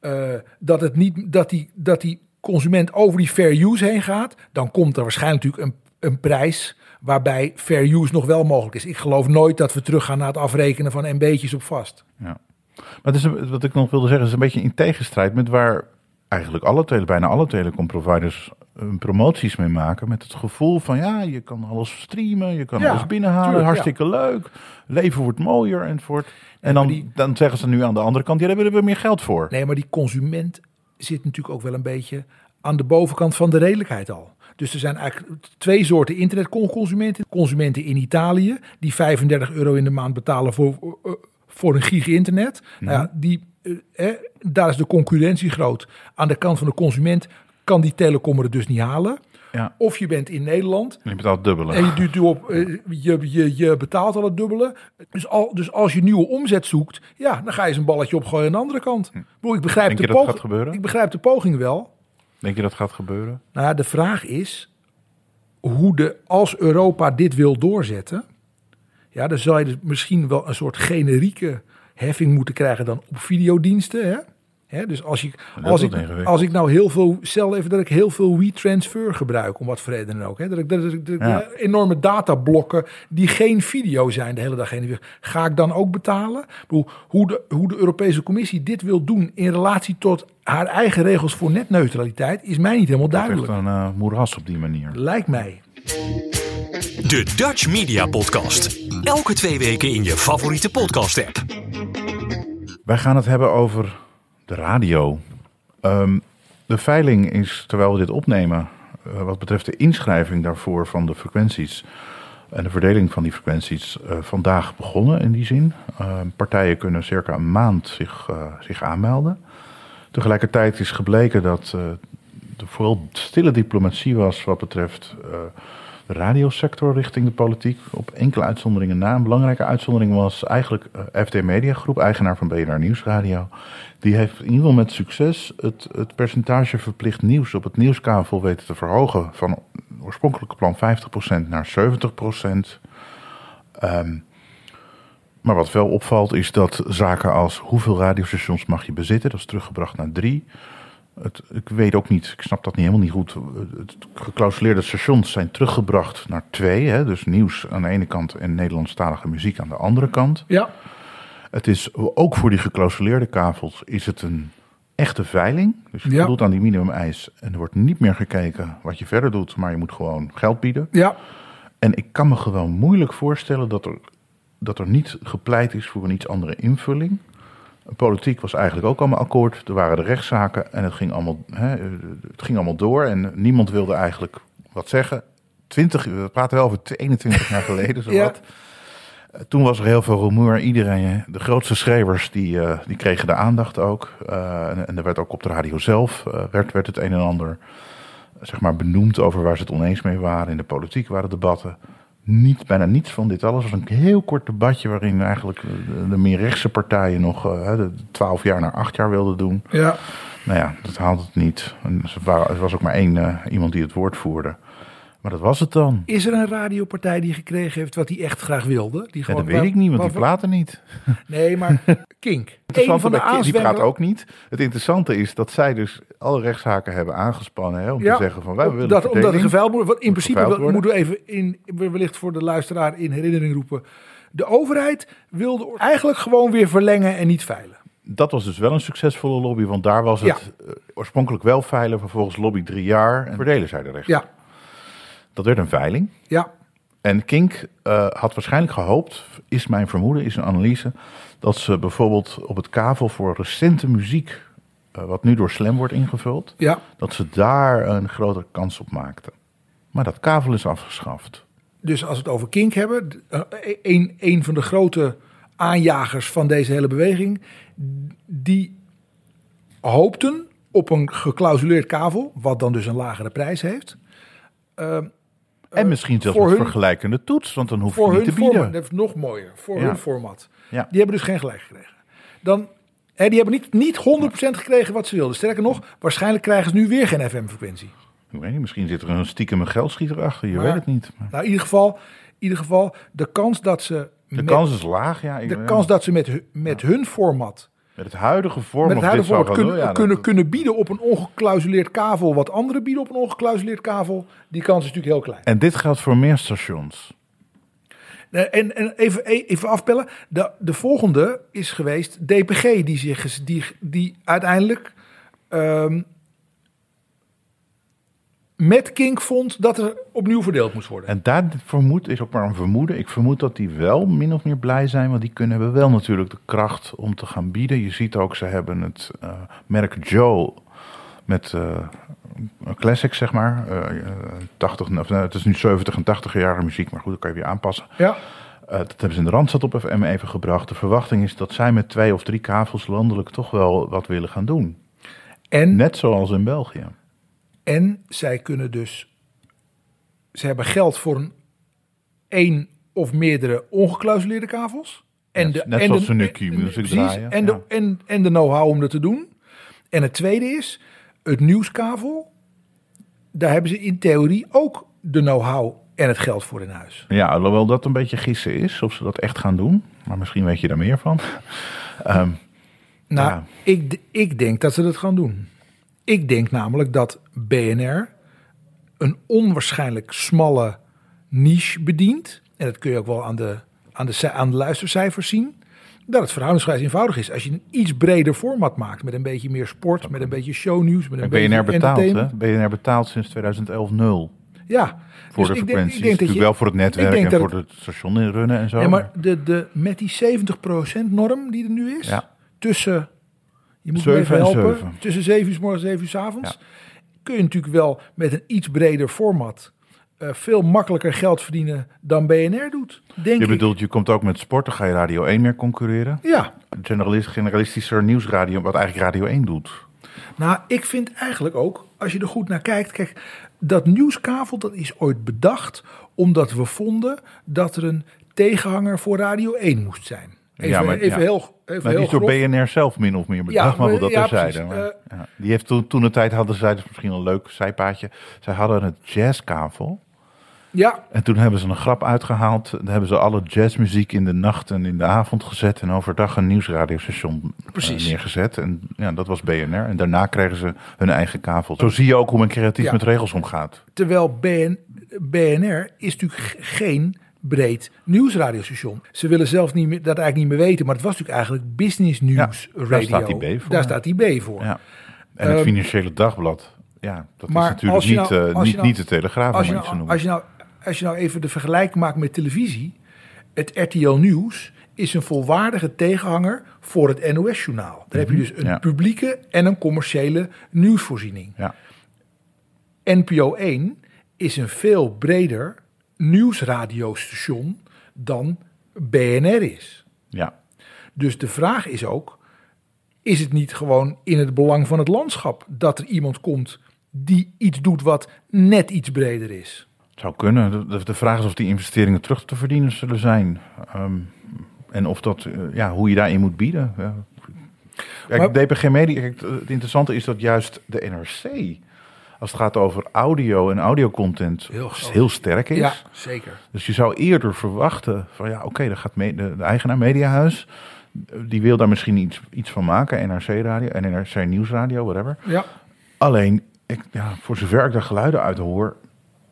eh, dat, het niet, dat, die, dat die consument over die fair use heen gaat, dan komt er waarschijnlijk natuurlijk een, een prijs waarbij fair use nog wel mogelijk is. Ik geloof nooit dat we teruggaan naar het afrekenen van MB'tjes op vast. Ja. Maar het is, een- wat ik nog wilde zeggen, is een beetje in tegenstrijd met waar eigenlijk alle tele, bijna alle telecomproviders hun promoties mee maken. Met het gevoel van ja, je kan alles streamen, je kan Ja, alles binnenhalen, tuurlijk, hartstikke leuk. Leven wordt mooier enzovoort. En dan, die- dan zeggen ze nu aan de andere kant, ja, daar willen we meer geld voor. Nee, maar die consument zit natuurlijk ook wel een beetje aan de bovenkant van de redelijkheid al. Dus er zijn eigenlijk twee soorten internetconsumenten. Consumenten in Italië die 35 euro in de maand betalen voor, eh, voor een gig internet. Nou ja, die, eh, eh, daar is de concurrentie groot. Aan de kant van de consument kan die telecom er dus niet halen. Ja. Of je bent in Nederland Je betaalt dubbele. en je, u op, eh, je, je, je betaalt al het dubbele. Dus, al, dus als je nieuwe omzet zoekt, ja, dan ga je eens een balletje opgooien aan de andere kant. Ik bedoel, Ik begrijp, Hm. Denk de dat gaat gebeuren? ik begrijp de poging wel. Denk je dat gaat gebeuren? Nou ja, de vraag is hoe de, als Europa dit wil doorzetten, ja, dan zou je dus misschien wel een soort generieke heffing moeten krijgen dan op videodiensten. Hè? Hè, dus als, je, Dat als, ik, als ik nou heel veel, stel even dat ik heel veel WeTransfer gebruik, om wat voor reden dan ook. Hè? Dat ik, dat ik, dat ik Ja. eh, enorme datablokken die geen video zijn de hele dag heen en weer. Ga ik dan ook betalen? Ik bedoel, hoe, de, hoe de Europese Commissie dit wil doen in relatie tot haar eigen regels voor netneutraliteit, is mij niet helemaal Het is echt duidelijk. een eh, moeras op die manier. Lijkt mij. De Dutch Media Podcast. Elke twee weken in je favoriete podcast app. Wij gaan het hebben over de radio. Ehm, de veiling is, terwijl we dit opnemen, eh, wat betreft de inschrijving daarvoor van de frequenties en de verdeling van die frequenties, eh, vandaag begonnen in die zin. Ehm, partijen kunnen circa een maand zich, eh, zich aanmelden. Tegelijkertijd is gebleken dat er vooral stille diplomatie was wat betreft radiosector richting de politiek. Op enkele uitzonderingen na. Een belangrijke uitzondering was eigenlijk eh, FD Media Groep, eigenaar van BNR Nieuwsradio. Die heeft in ieder geval met succes het, het percentage verplicht nieuws op het nieuwskavel weten te verhogen. Van oorspronkelijke plan 50% naar 70%. Ehm, Maar wat wel opvalt is dat zaken als hoeveel radiostations mag je bezitten, dat is teruggebracht naar drie. Het, ik weet ook niet, ik snap dat niet helemaal niet goed. Het geclausuleerde stations zijn teruggebracht naar twee. Hè, dus nieuws aan de ene kant en Nederlandstalige muziek aan de andere kant. Ja, Het is ook voor die geclausuleerde kavels is het een echte veiling. Dus je Ja. voldoet aan die minimumeis en er wordt niet meer gekeken wat je verder doet, maar je moet gewoon geld bieden. ja, En ik kan me gewoon moeilijk voorstellen dat er, dat er niet gepleit is voor een iets andere invulling. Politiek was eigenlijk ook allemaal akkoord. Er waren de rechtszaken en het ging allemaal, hè, het ging allemaal door. En niemand wilde eigenlijk wat zeggen. 20, we praten wel over 21 jaar geleden, zowat. Eh, Toen was er heel veel rumoer. Iedereen, de grootste schrijvers, die, eh, die kregen de aandacht ook. Eh, en, en er werd ook op de radio zelf eh, werd, werd het een en ander zeg maar, benoemd over waar ze het oneens mee waren. In de politiek waren debatten. Niet, bijna niets van dit alles. Het was een heel kort debatje waarin eigenlijk de, de meer rechtse partijen nog eh, de 12 jaar naar 8 jaar wilden doen. ja. Nou ja, dat haalde het niet. En er er was ook maar één eh, iemand die het woord voerde. Maar dat was het dan. Is er een radiopartij die gekregen heeft wat hij echt graag wilde? Die Ja, dat weet ik niet, want die platen niet. Nee, maar Kink. Een van de Ki- die praat ook niet. Het interessante is dat zij dus alle rechtszaken hebben aangespannen hè, om Ja, te zeggen van wij willen dat, omdat moet worden. In principe moeten we even in, wellicht voor de luisteraar in herinnering roepen. De overheid wilde eigenlijk gewoon weer verlengen en niet veilen. Dat was dus wel een succesvolle lobby, want daar was het eh, oorspronkelijk wel veilen, vervolgens lobby drie jaar en verdelen zij de rechten. Ja, Dat werd een veiling. ja, En Kink eh, had waarschijnlijk gehoopt, is mijn vermoeden, is een analyse, dat ze bijvoorbeeld op het kavel voor recente muziek, eh, wat nu door Slam wordt ingevuld, ja. dat ze daar een grotere kans op maakten. Maar dat kavel is afgeschaft. Dus als we het over Kink hebben, eh, een, een van de grote aanjagers van deze hele beweging, die hoopten op een geclausuleerd kavel, wat dan dus een lagere prijs heeft. En misschien zelfs hun- vergelijkende toets, want dan hoef je niet hun te bieden. format, dat is nog mooier, voor Ja. hun format. Ja. Die hebben dus geen gelijk gekregen. Dan, hè, die hebben niet, niet 100% gekregen wat ze wilden. Sterker nog, waarschijnlijk krijgen ze nu weer geen FM-frequentie. Ik weet niet, misschien zit er een stiekem een geldschieter achter, je Maar- weet het niet. Maar Nou, in ieder geval, in ieder geval de kans dat ze de met, kans is laag, ja. De ja. kans dat ze met, met hun format Met het huidige vorm het huidige kunnen, ja, kunnen, dat- kunnen bieden op een ongeclausuleerd kavel, wat anderen bieden op een ongeclausuleerd kavel, die kans is natuurlijk heel klein. En dit geldt voor meer stations. En, en even, even afpellen. De, de volgende is geweest DPG, die, zich, die, die uiteindelijk ehm, met Kink vond dat er opnieuw verdeeld moest worden. En daar vermoed is ook maar een vermoeden. Ik vermoed dat die wel min of meer blij zijn, want die kunnen hebben wel natuurlijk de kracht om te gaan bieden. Je ziet ook, ze hebben het eh, merk Joe met eh, een classic, zeg maar. Eh, eh, 80, of, nou, het is nu 70 en 80 jarige muziek, maar goed, dat kan je weer aanpassen. ja, dat hebben ze in de Randstad op FM even gebracht. De verwachting is dat zij met twee of drie kavels landelijk toch wel wat willen gaan doen. en, Net zoals in België. En zij kunnen dus... Ze hebben geld voor een één of meerdere ongeclausuleerde kavels. En Ja, de, net en zoals de, ze nu en- Q-music precies, draaien, En, ja. de, en, en de know-how om dat te doen. En het tweede is, het nieuwskavel. Daar hebben ze in theorie ook de know-how en het geld voor in huis. Ja, alhoewel dat een beetje gissen is, of ze dat echt gaan doen. Maar misschien weet je daar meer van. Ehm, Nou, Ja. ik, ik denk dat ze dat gaan doen. Ik denk namelijk dat BNR een onwaarschijnlijk smalle niche bedient. En dat kun je ook wel aan de, aan de, aan de luistercijfers zien. Dat het verhoudingsgewijs eenvoudig is. Als je een iets breder format maakt. Met een beetje meer sport, met een beetje shownieuws. Met een en beetje BNR betaalt, hè? entertainment. BNR betaalt sinds 2011 nul. Ja. Voor Dus de ik denk- frequenties. ik denk dat Natuurlijk je- wel voor het netwerk ik en voor het- het station runnen en zo. Ja, maar de, de, met die 70% norm die er nu is, Ja. tussen, je moet me even en helpen, tussen 7 uur s morgens en 7 uur s avonds, kun je natuurlijk wel met een iets breder format eh, veel makkelijker geld verdienen dan BNR doet, denk je ik. bedoelt, je komt ook met sport, dan ga je Radio 1 meer concurreren. Ja, Generalist, generalistischer nieuwsradio, wat eigenlijk Radio 1 doet. nou ik vind eigenlijk ook, als je er goed naar kijkt, kijk, dat nieuwskavel dat is ooit bedacht omdat we vonden dat er een tegenhanger voor Radio 1 moest zijn. Even, Ja, maar- even ja. heel, even Maar heel die is door grof. BNR zelf min of meer bedacht, Ja, maar maar- dat ja, terzijde. Maar, Eh, ja. Die heeft toen, toen de tijd hadden zij, dus misschien een leuk zijpaadje. Zij hadden het jazzkavel. Ja, En toen hebben ze een grap uitgehaald. Dan hebben ze alle jazzmuziek in de nacht en in de avond gezet. En overdag een nieuwsradiostation eh, Precies. neergezet. En ja, dat was BNR. En daarna kregen ze hun eigen kavel. Zo zie je ook hoe men creatief Ja. met regels omgaat. terwijl BN, BNR is natuurlijk geen breed nieuwsradiostation. Ze willen zelf niet meer, dat eigenlijk niet meer weten, maar het was natuurlijk eigenlijk business news daar radio. staat die B voor. Daar staat die B voor. Ja. En het Ehm, Financiële Dagblad. Ja, dat is natuurlijk niet, nou- eh, niet, nou- niet de Telegraaf, Als je, nou, noemen. als, je nou, als je nou even de vergelijking maakt met televisie, het RTL Nieuws is een volwaardige tegenhanger voor het NOS-journaal. Daar heb je dus een Mhm. Ja. publieke en een commerciële nieuwsvoorziening. Ja. NPO 1 is een veel breder nieuwsradiostation dan BNR is. ja. Dus de vraag is ook: is het niet gewoon in het belang van het landschap dat er iemand komt die iets doet wat net iets breder is? Het zou kunnen. De- vraag is of die investeringen terug te verdienen zullen zijn. Ehm, en of dat, eh, ja, hoe je daarin moet bieden. Ja. Kijk, Maar- DPG Media, kijk, het interessante is dat juist de NRC, als het gaat over audio en audiocontent, Heel heel, sterk is. Ja, zeker. Dus je zou eerder verwachten van ja, oké, dan gaat me- de, de eigenaar Mediahuis, die wil daar misschien iets, iets van maken, NRC Radio en NRC Nieuwsradio, whatever. Ja, Alleen, ik, ja, voor zover ik daar geluiden uit hoor,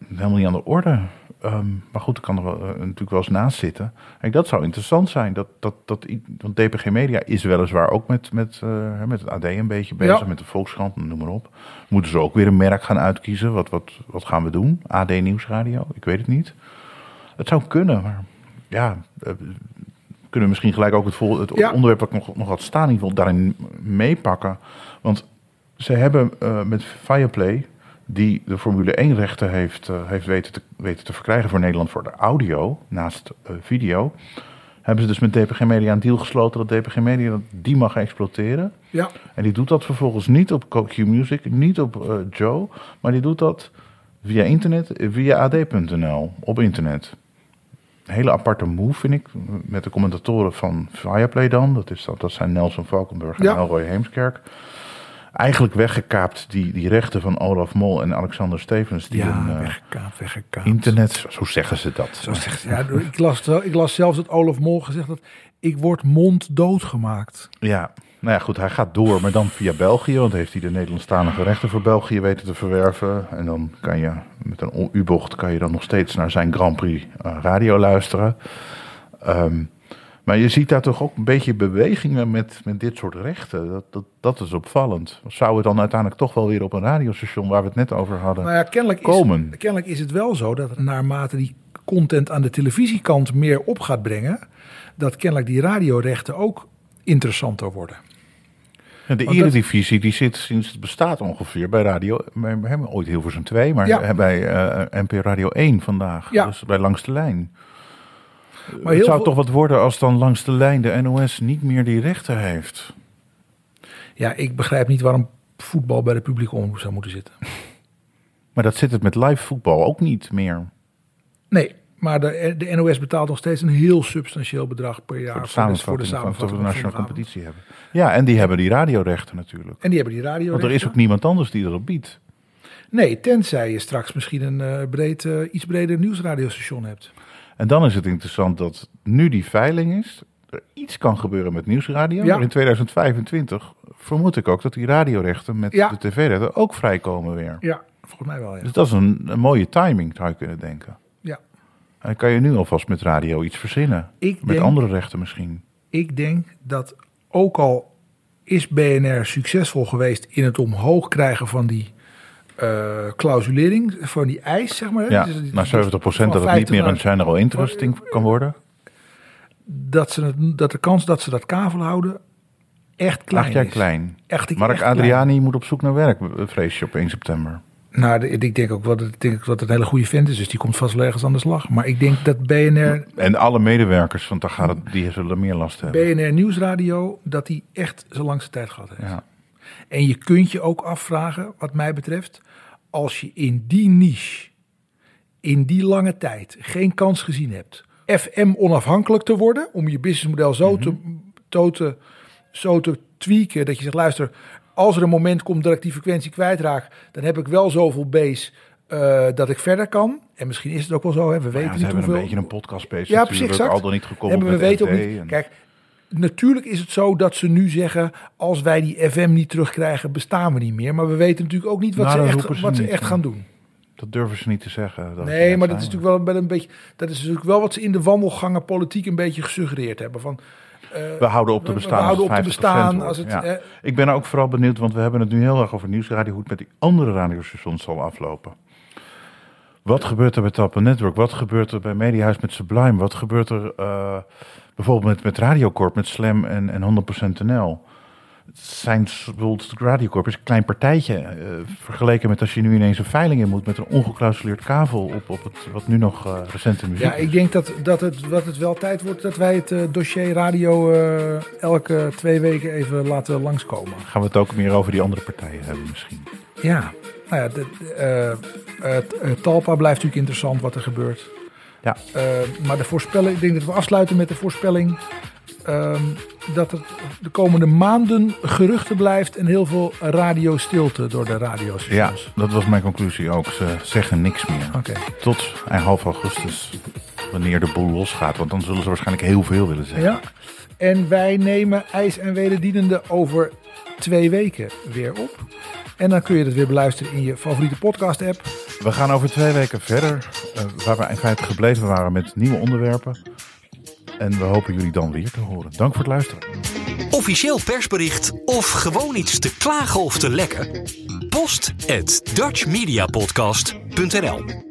helemaal niet aan de orde. Ehm, maar goed, ik kan er wel, eh, natuurlijk wel eens naast zitten. Kijk, dat zou interessant zijn. Dat, dat, dat, want DPG Media is weliswaar ook met, met, eh, met het AD een beetje bezig, Ja. met de Volkskrant, noem maar op. Moeten ze ook weer een merk gaan uitkiezen? Wat, wat, wat gaan we doen? AD Nieuwsradio? Ik weet het niet. Het zou kunnen, maar ja, eh, kunnen we misschien gelijk ook het, vol, het Ja. onderwerp wat ik nog, nog had staan, in ieder geval daarin meepakken. Want ze hebben met Fireplay, die de Formule 1 rechten heeft, eh, heeft weten, te, weten te verkrijgen voor Nederland voor de audio, naast eh, video, hebben ze dus met DPG Media een deal gesloten dat DPG Media die mag exploiteren. ja, En die doet dat vervolgens niet op Q Music, niet op eh, Joe, maar die doet dat via internet, via ad.nl, op internet. Een hele aparte move vind ik, met de commentatoren van Fireplay dan. Dat, is, dat, dat zijn Nelson Valkenburg en Ja. Elroy Heemskerk. Eigenlijk weggekaapt die, die rechten van Olaf Mol en Alexander Stevens. Die een, ja eh, weggekaapt, weggekaapt. internet, zo zeggen ze dat. Zo zegt, ja, ik, las, ik las zelfs dat Olaf Mol gezegd had, ik word monddood gemaakt. Ja, nou ja, goed, hij gaat door, maar dan via België. Want heeft hij de Nederlandstalige rechten voor België weten te verwerven. En dan kan je met een U-bocht kan je dan nog steeds naar zijn Grand Prix eh, radio luisteren. Ehm, maar je ziet daar toch ook een beetje bewegingen met, met dit soort rechten. Dat, dat, dat is opvallend. Zou het dan uiteindelijk toch wel weer op een radiostation waar we het net over hadden Nou ja, kennelijk komen? is, kennelijk is het wel zo dat naarmate die content aan de televisiekant meer op gaat brengen, dat kennelijk die radiorechten ook interessanter worden. De Want Eredivisie die zit sinds het bestaat ongeveer bij radio. We hebben ooit Hilversum 2, maar Ja. bij NPO Radio 1 vandaag. Ja. Dus bij Langs de Lijn. Maar het zou veel- toch wat worden als dan Langs de Lijn de NOS niet meer die rechten heeft. Ja, ik begrijp niet waarom voetbal bij de publieke omroep zou moeten zitten. Maar dat zit het met live voetbal ook niet meer. Nee, maar de, de NOS betaalt nog steeds een heel substantieel bedrag per jaar Voor de voor de, voor samenvatting, de van samenvatting de van nationale competitie hebben. Ja, en die hebben die radiorechten natuurlijk. En die hebben die radio. Want er is ook niemand anders die dat op biedt. Nee, tenzij je straks misschien een eh, breed, eh, iets breder nieuwsradiostation hebt. En dan is het interessant dat nu die veiling is, er iets kan gebeuren met nieuwsradio. Ja. Maar in 2025 vermoed ik ook dat die radiorechten met Ja. de tv-rechten ook vrijkomen weer. Ja, volgens mij wel, ja. Dus dat is een, een mooie timing, zou je kunnen denken. ja. En kan je nu alvast met radio iets verzinnen. Ik met denk- andere rechten misschien. Ik denk dat ook al is BNR succesvol geweest in het omhoog krijgen van die clausulering, van die eis, zeg maar. Ja, Dus die- naar 70% dat het niet 50 meer een general interesting kan worden. Dat, ze het, dat de kans dat ze dat kavel houden echt klein Acht jaar is. klein. Echt, ik- Mark echt klein. Adriani moet op zoek naar werk, vrees je op 1 september. Nou, ik denk ook dat, ik denk dat het een hele goede vent is, dus die komt vast wel ergens aan de slag. Maar ik denk dat BNR, En alle medewerkers, want daar gaat het, die zullen meer last hebben. BNR Nieuwsradio, dat die echt zijn langste tijd gehad heeft. Ja. En je kunt je ook afvragen, wat mij betreft, als je in die niche, in die lange tijd, geen kans gezien hebt, FM onafhankelijk te worden, om je businessmodel zo, te, zo, te, zo te tweaken dat je zegt, luister, als er een moment komt dat ik die frequentie kwijtraak, dan heb ik wel zoveel base eh, dat ik verder kan. En misschien is het ook wel zo, hè? we weten Ja, niet hebben hoeveel. een beetje een podcastpace Ja, ja, precies, exact. al dan niet gekoppeld En we weten ook niet. en- Kijk, natuurlijk is het zo dat ze nu zeggen: als wij die FM niet terugkrijgen, bestaan we niet meer. Maar we weten natuurlijk ook niet wat, Nou, ze echt, ze wat ze echt gaan doen. Dat durven ze niet te zeggen. dat Nee, maar dat is natuurlijk wel een, een beetje. Dat is natuurlijk wel wat ze in de wandelgangen politiek een beetje gesuggereerd hebben. Van, eh, We houden op te we- we bestaan. houden op te het 50% bestaan als het, Ja. eh, Ik ben ook vooral benieuwd, want we hebben het nu heel erg over nieuwsradio, hoe het met die andere radiostations zal aflopen. Wat gebeurt er met Tappen Network? Wat gebeurt er bij Mediahuis met Sublime? Wat gebeurt er eh, bijvoorbeeld met, met Radiocorp, met Slam en, en 100% NL? Zijn Radiocorp is een klein partijtje eh, vergeleken met als je nu ineens een veiling in moet met een ongeclausuleerd kavel op, op het wat nu nog eh, recente muziek ja, ik denk dat, dat, het, dat het wel tijd wordt dat wij het dossier radio elke twee weken even laten langskomen. Gaan we het ook meer over die andere partijen hebben misschien? Ja, nou ja, de, de, eh, het, eh, Talpa blijft natuurlijk interessant wat er gebeurt. Ja. Eh, maar de voorspelling, ik denk dat we afsluiten met de voorspelling ehm, dat het de komende maanden geruchten blijft en heel veel radiostilte door de Ja, radiostations. dat was mijn conclusie ook. Ze zeggen niks meer. Oké. Tot half augustus, wanneer de boel losgaat. Want dan zullen ze waarschijnlijk heel veel willen zeggen. Ja. En wij nemen IJs en Wederdienende over twee weken weer op. En dan kun je dat weer beluisteren in je favoriete podcast app. We gaan over twee weken verder, eh, waar we in feite gebleven waren met nieuwe onderwerpen. En we hopen jullie dan weer te horen. Dank voor het luisteren. Officieel persbericht of gewoon iets te klagen of te lekken? Post at dutchmediapodcast.nl